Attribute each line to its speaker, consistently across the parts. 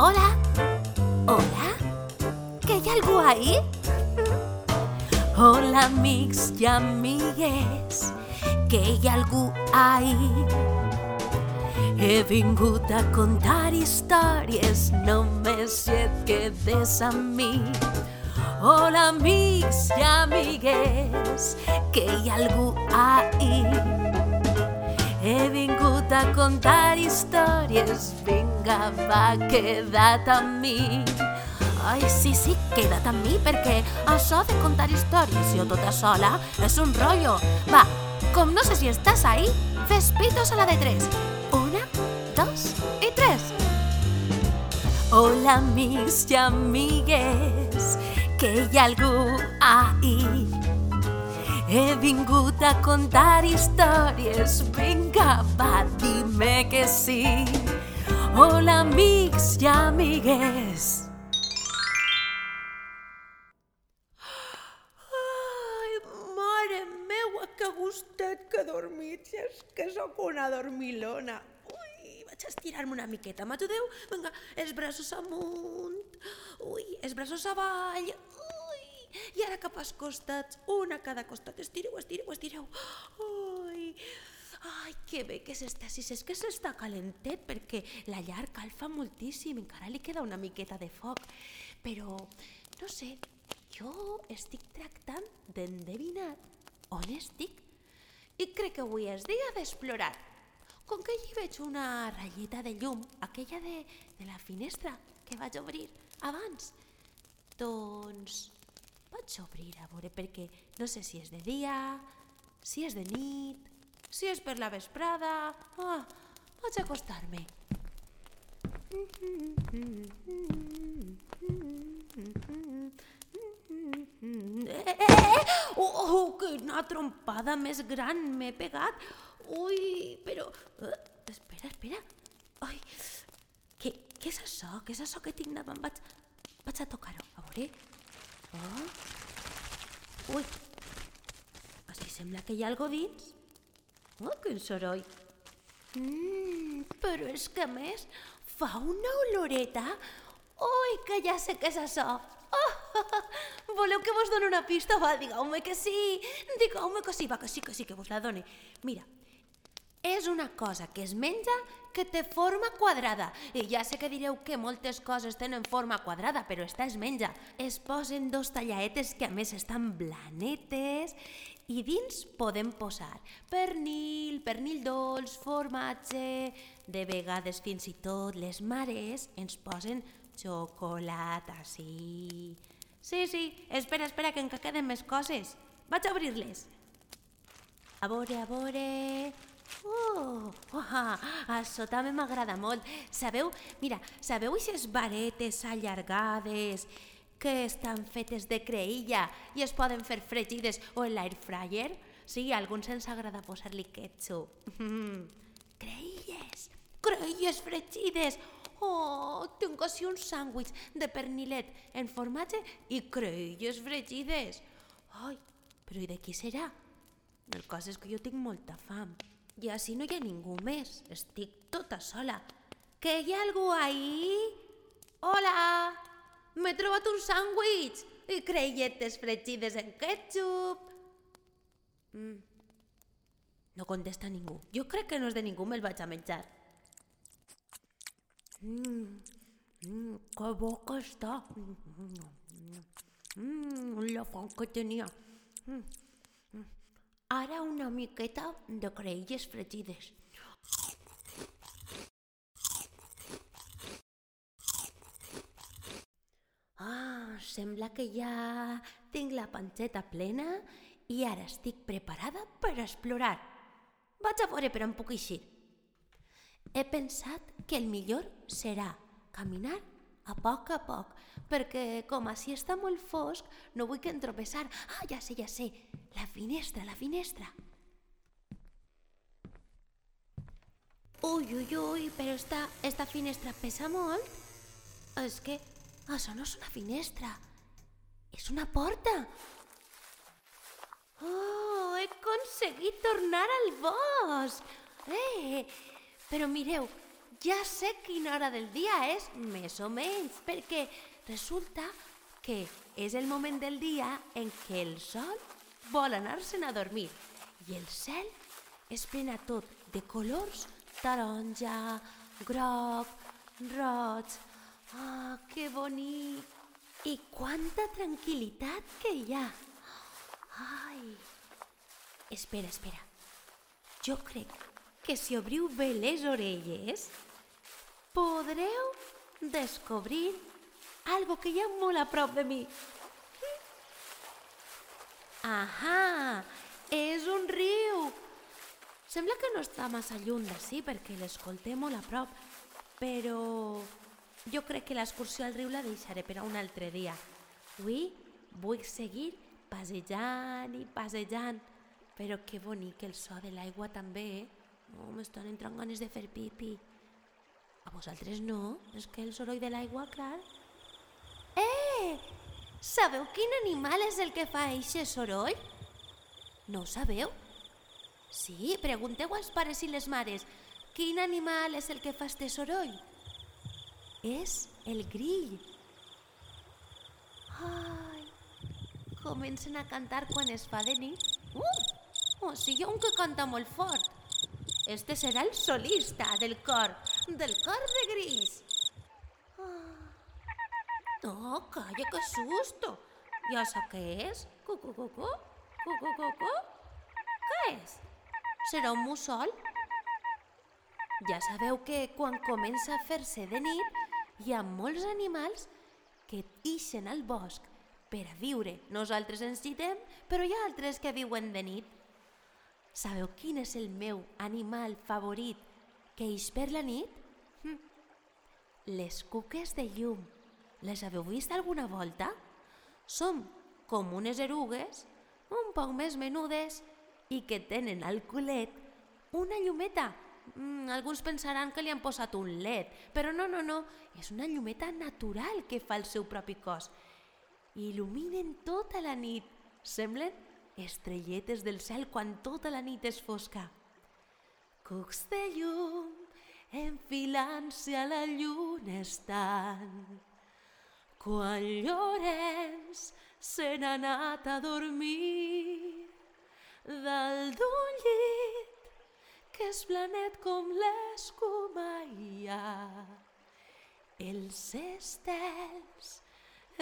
Speaker 1: Hola? Hola? Que hi ha algú ahí? Hola, amics i amigues, que hi ha algú ahí? He vingut a contar històries, només si et quedes amb mi. Hola, amics i amigues, que hi ha algú ahí? He vingut a contar històries, vinga, va, queda't amb mi. Ai, sí, sí, queda't amb mi, perquè això de contar històries jo tota sola és un rotllo. Va, com no sé si estàs ahí, fes pitos a la de tres. Una, dos i tres. Hola, amics i amigues, que hi ha algú ahí? He vingut a contar històries, vinga, va, dime que sí. Hola, amics i amigues.
Speaker 2: Ai, mare meua, que gustet que dormit, si és que sóc una dormilona. Ui, vaig estirar-me una miqueta, m'ajudeu? Vinga, els braços amunt, ui, els braços avall, ui, i ara cap als costats, una a cada costat, estireu, estireu, estireu. Ui, ai, que bé que s'està, si és que s'està calentet, perquè la llar calfa moltíssim, encara li queda una miqueta de foc, però, no sé, jo estic tractant d'endevinar on estic i crec que avui és dia d'explorar. Com que allí veig una ratlleta de llum, aquella de, de la finestra que vaig obrir abans, doncs vaig obrir a veure perquè no sé si és de dia, si és de nit, si és per la vesprada... Ah, vaig acostar-me. Eh, eh, eh! Oh, oh, quina trompada més gran m'he pegat. Ui, però... Uh, espera, espera. Ai, què, què és això? Què és això que tinc davant? Vaig, vaig a tocar-ho, a veure. Oh. Ui, així sembla que hi ha algo dins. Oh, quin soroll. Mm, però és que més fa una oloreta. Ui, que ja sé què és això. Oh, voleu que vos doni una pista? Va, digueu-me que sí. Digueu-me que sí, va, que sí, que sí, que vos la doni. Mira, és una cosa que es menja que té forma quadrada. I ja sé que direu que moltes coses tenen forma quadrada, però esta es menja. Es posen dos tallaetes que a més estan blanetes i dins podem posar pernil, pernil dolç, formatge, de vegades fins i tot les mares ens posen xocolata, sí. Sí, sí, espera, espera, que encara queden més coses. Vaig a obrir-les. A veure, a veure... Oh, oh, això també m'agrada molt. Sabeu, mira, sabeu aquestes varetes allargades que estan fetes de creïlla i es poden fer fregides o en l'air fryer? Sí, a alguns ens agrada posar-li ketchup. Mm. Creïlles, creïlles fregides. Oh, tinc així un sàndwich de pernilet en formatge i creïlles fregides. Ai, però i de qui serà? El cas és que jo tinc molta fam. I així no hi ha ningú més. Estic tota sola. Que hi ha algú ahí? Hola! M'he trobat un sàndwich i creietes fregides en ketchup. Mm. No contesta ningú. Jo crec que no és de ningú, me'l vaig a menjar. Mm. Mm, que bo que està. Mm, la fam que tenia. Mm. Mm. Ara una miqueta de creïlles fregides. Ah, sembla que ja tinc la panceta plena i ara estic preparada per explorar. Vaig a veure per on puc eixir. He pensat que el millor serà caminar a poc a poc, perquè com així està molt fosc, no vull que entropeçar. Ah, ja sé, ja sé, la finestra, la finestra. Ui, ui, ui, però esta, esta finestra pesa molt. És que això no és una finestra, és una porta. Oh, he aconseguit tornar al bosc. Eh, però mireu, ja sé quina hora del dia és, més o menys, perquè resulta que és el moment del dia en què el sol vol anar-se'n a dormir i el cel es plena tot de colors taronja, groc, roig. Ah, que bonic! I quanta tranquil·litat que hi ha! Ai! Espera, espera. Jo crec que si obriu bé les orelles podreu descobrir algo que hi ha molt a prop de mi. Ahà! És un riu! Sembla que no està massa lluny d'ací perquè l'escoltem molt a prop, però jo crec que l'excursió al riu la deixaré per a un altre dia. Avui vull seguir passejant i passejant, però que bonic el so de l'aigua també, eh? No, m'estan entrant ganes de fer pipi. A vosaltres no? És que el soroll de l'aigua, clar... Eh! Sabeu quin animal és el que fa eixe soroll? No ho sabeu? Sí, pregunteu als pares i les mares quin animal és el que fa este soroll. És el grill. Ai, comencen a cantar quan es fa de nit. Uh! O sigui, un que canta molt fort. Este serà el solista del cor, del cor de gris. Ah. No, calla, que susto. Ja sé què és. Cucu, cucu, cucu, cucu. Què és? Serà un mussol? Ja sabeu que quan comença a fer-se de nit hi ha molts animals que ixen al bosc per a viure. Nosaltres ens citem, però hi ha altres que viuen de nit. Sabeu quin és el meu animal favorit que ix per la nit? Hm. Les cuques de llum. Les haveu vist alguna volta? Són com unes erugues, un poc més menudes i que tenen al culet una llumeta. Mm, alguns pensaran que li han posat un led, però no, no, no, és una llumeta natural que fa el seu propi cos. Il·luminen tota la nit. Semblen estrelletes del cel quan tota la nit és fosca. Cucs de llum enfilant-se a la lluna estan. Quan Llorenç se n'ha anat a dormir dalt d'un llit que és blanet com l'escuma hi ha els estels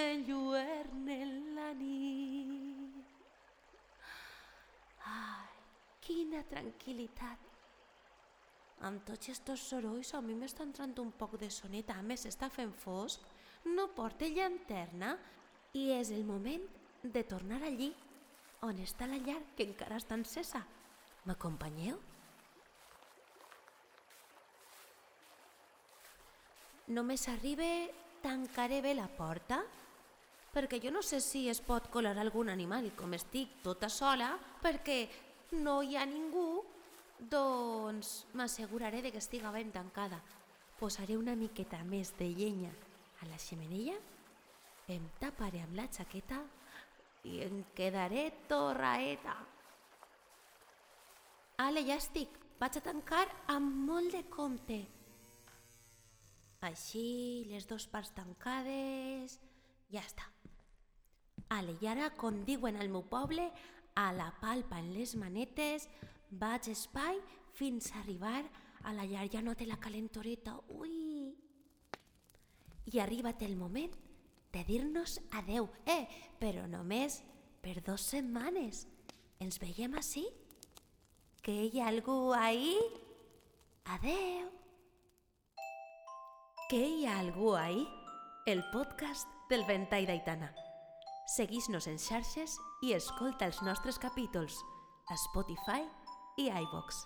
Speaker 2: enlluernen la nit. Ai, quina tranquil·litat! Amb tots estos sorolls a mi m'està entrant un poc de soneta, a més està fent fosc, no porta llanterna i és el moment de tornar allí on està la llar que encara està encesa. M'acompanyeu? Només arribe, tancaré bé la porta, perquè jo no sé si es pot colar algun animal i com estic tota sola, perquè no hi ha ningú, doncs m'asseguraré de que estiga ben tancada. Posaré una miqueta més de llenya a la xemeneia, em taparé amb la jaqueta i em quedaré torraeta. Ale, ja estic. Vaig a tancar amb molt de compte. Així, les dues parts tancades... Ja està. Ale, i ara, com diuen al meu poble, a la palpa en les manetes, vaig espai fins a arribar a la llar. Ja no té la calentoreta. Ui! I arribat el moment de dir-nos adeu. Eh, però només per dues setmanes. Ens veiem així? Que hi ha algú ahí? Adeu! Que hi ha algú ahí? El podcast del Ventall d'Aitana. Seguís-nos en xarxes i escolta els nostres capítols a Spotify i iVox.